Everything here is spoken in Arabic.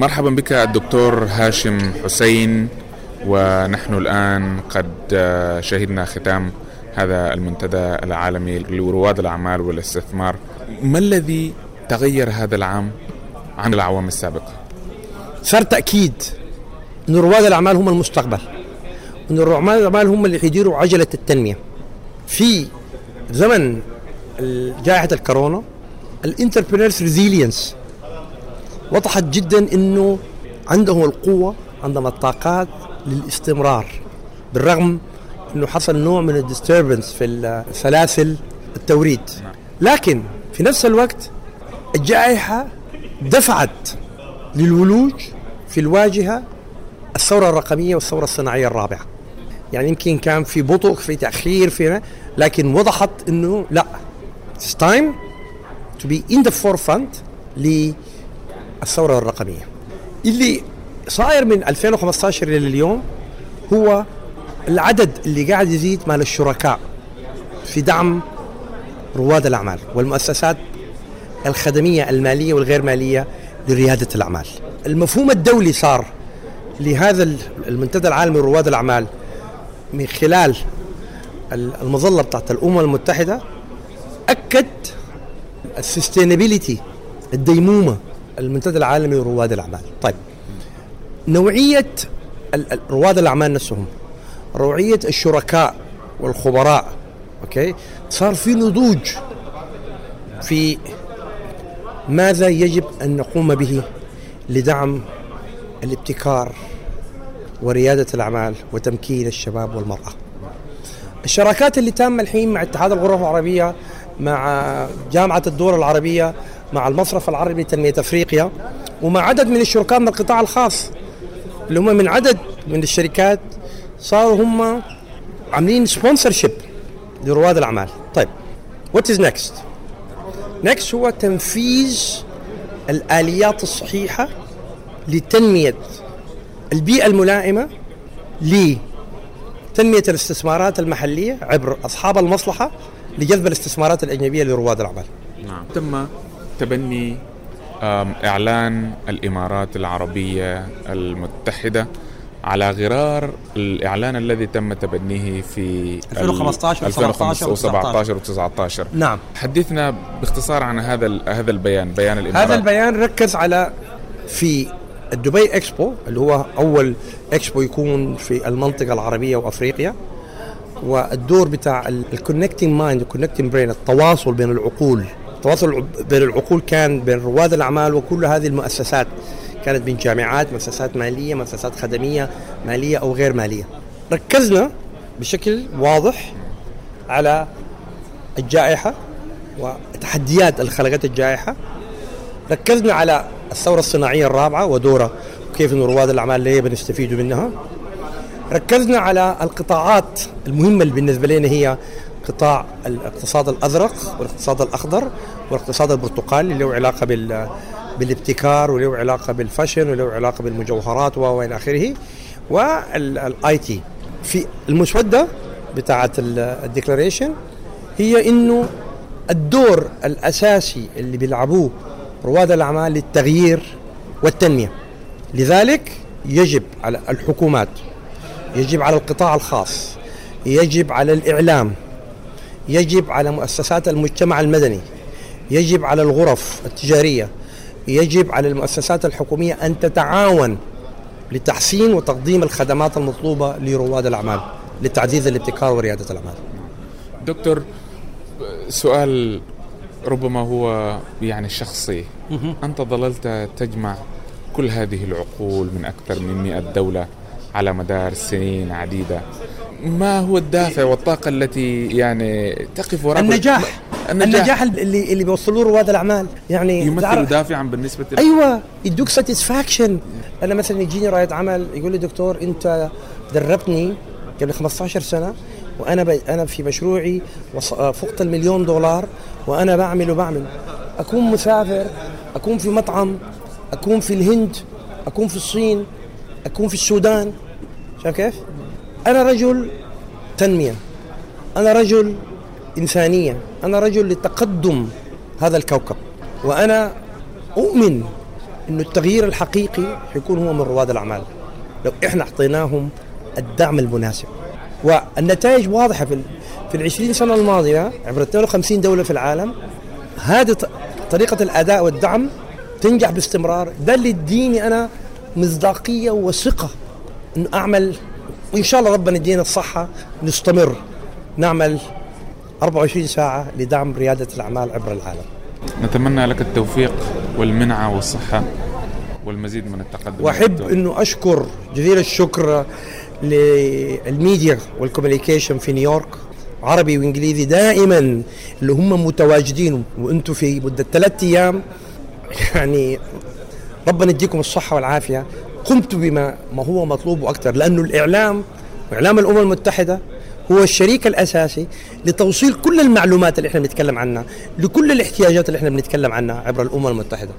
مرحبا بك الدكتور هاشم حسين ونحن الآن قد شهدنا ختام هذا المنتدى العالمي لرواد الأعمال والاستثمار. ما الذي تغير هذا العام عن الأعوام السابقة؟ صار تأكيد أن رواد الأعمال هم المستقبل أن رواد الأعمال هم اللي يديروا عجلة التنمية. في زمن جائحة الكورونا ال entrepreneurs resilience وضحت جدا إنه عندهم القوة عندهم الطاقات للاستمرار بالرغم إنه حصل نوع من ال disturbance في سلاسل التوريد. لكن في نفس الوقت الجائحة دفعت للولوج في الواجهة الثورة الرقمية والثورة الصناعية الرابعة. يعني يمكن كان في بطء في تأخير في لكن وضحت إنه لا it's time to be in the forefront للثوره الرقمية اللي صاير من 2015 إلى اليوم هو العدد اللي قاعد يزيد مال الشركاء في دعم رواد الأعمال والمؤسسات الخدمية المالية والغير مالية لريادة الأعمال. المفهوم الدولي صار لهذا المنتدى العالمي لرواد الأعمال من خلال المظلة بتاعت الأمم المتحدة أكد ال sustainability الديمومة المنتدى العالمي لرواد الأعمال. طيب نوعية رواد الأعمال نفسهم نوعيه الشركاء والخبراء okay صار في نضوج في ماذا يجب أن نقوم به لدعم الابتكار وريادة الأعمال وتمكين الشباب والمرأة. الشراكات اللي تامه الحين مع اتحاد الغرف العربية مع جامعة الدول العربية مع المصرف العربي لتنمية أفريقيا ومع عدد من الشركاء من القطاع الخاص اللي هم من عدد من الشركات صاروا هم عاملين sponsorship لرواد الأعمال. طيب what is next نيكست هو تنفيذ الآليات الصحيحة لتنمية البيئة الملائمة لتنمية الاستثمارات المحلية عبر أصحاب المصلحة لجذب الاستثمارات الأجنبية لرواد الأعمال. نعم تم تبني إعلان الإمارات العربية المتحدة على غرار الإعلان الذي تم تبنيه في 2015 2017 و19 نعم. حدثنا باختصار عن هذا هذا البيان بيان الإمارات. هذا البيان ركز على في الدبي إكسبو اللي هو أول إكسبو يكون في المنطقة العربية وأفريقيا والدور بتاع ال connecting mind ال connecting brain التواصل بين العقول. التواصل بين العقول كان بين رواد الأعمال وكل هذه المؤسسات. كانت من جامعات مؤسسات مالية مؤسسات خدمية مالية أو غير مالية. ركزنا بشكل واضح على الجائحة وتحديات اللي خلقت الجائحة. ركزنا على الثورة الصناعية الرابعة ودورها وكيف ان رواد الأعمال ليه بنستفيدوا منها. ركزنا على القطاعات المهمة اللي بالنسبة لنا هي قطاع الاقتصاد الأزرق والاقتصاد الأخضر والاقتصاد البرتقالي اللي له علاقة بال بالابتكار وله علاقة بالفاشن وله علاقة بالمجوهرات وإلى آخره. وال IT. في المسودة بتاعه ال declaration هي إنه الدور الأساسي اللي بيلعبوه رواد الأعمال للتغيير والتنمية. لذلك يجب على الحكومات يجب على القطاع الخاص يجب على الإعلام يجب على مؤسسات المجتمع المدني يجب على الغرف التجارية يجب على المؤسسات الحكومية أن تتعاون لتحسين وتقديم الخدمات المطلوبة لرواد الأعمال لتعزيز الابتكار وريادة الأعمال. دكتور سؤال ربما هو يعني شخصي. أنت ظللت تجمع كل هذه العقول من أكثر من 100 دولة. على مدار سنين عديدة. ما هو الدافع والطاقة التي يعني تقف وراء النجاح. النجاح, النجاح اللي اللي بيوصلوه رواد الأعمال. يعني يمثل دافعا بالنسبة لي أيوه. يدوك ساتسفاكشن أنا مثلا يجيني رائد عمل يقول لي دكتور أنت دربتني قبل 15 سنة وأنا ب... أنا في مشروعي فقت المليون دولار وأنا بعمل وبعمل. أكون مسافر أكون في مطعم أكون في الهند أكون في الصين أكون في السودان. شايف كيف؟ أنا رجل تنمية. أنا رجل إنسانية. أنا رجل لتقدم هذا الكوكب. وأنا أؤمن انه التغيير الحقيقي حيكون هو من رواد الأعمال. لو إحنا أعطيناهم الدعم المناسب. والنتائج واضحة في في ال 20 سنة الماضية عبر 52 دولة في العالم هذه طريقة الأداء والدعم تنجح باستمرار. ده اللي يديني أنا مصداقية وثقة. انه أعمل وإن شاء الله ربنا يدينا الصحة نستمر. نعمل 24 ساعة لدعم ريادة الأعمال عبر العالم. نتمنى لك التوفيق والمنعة والصحة والمزيد من التقدم. وأحب إنه أشكر جزيل الشكر للميديا والكوميونيكيشن في نيويورك عربي وإنجليزي دائما اللي هم متواجدين وأنتم في مدة ثلاث أيام. يعني ربنا يديكم الصحة والعافية. قمتوا بما ما هو مطلوب وأكثر لأنه الإعلام واعلام الأمم المتحدة هو الشريك الأساسي لتوصيل كل المعلومات اللي إحنا بنتكلم عنها لكل الاحتياجات اللي إحنا بنتكلم عنها عبر الأمم المتحدة.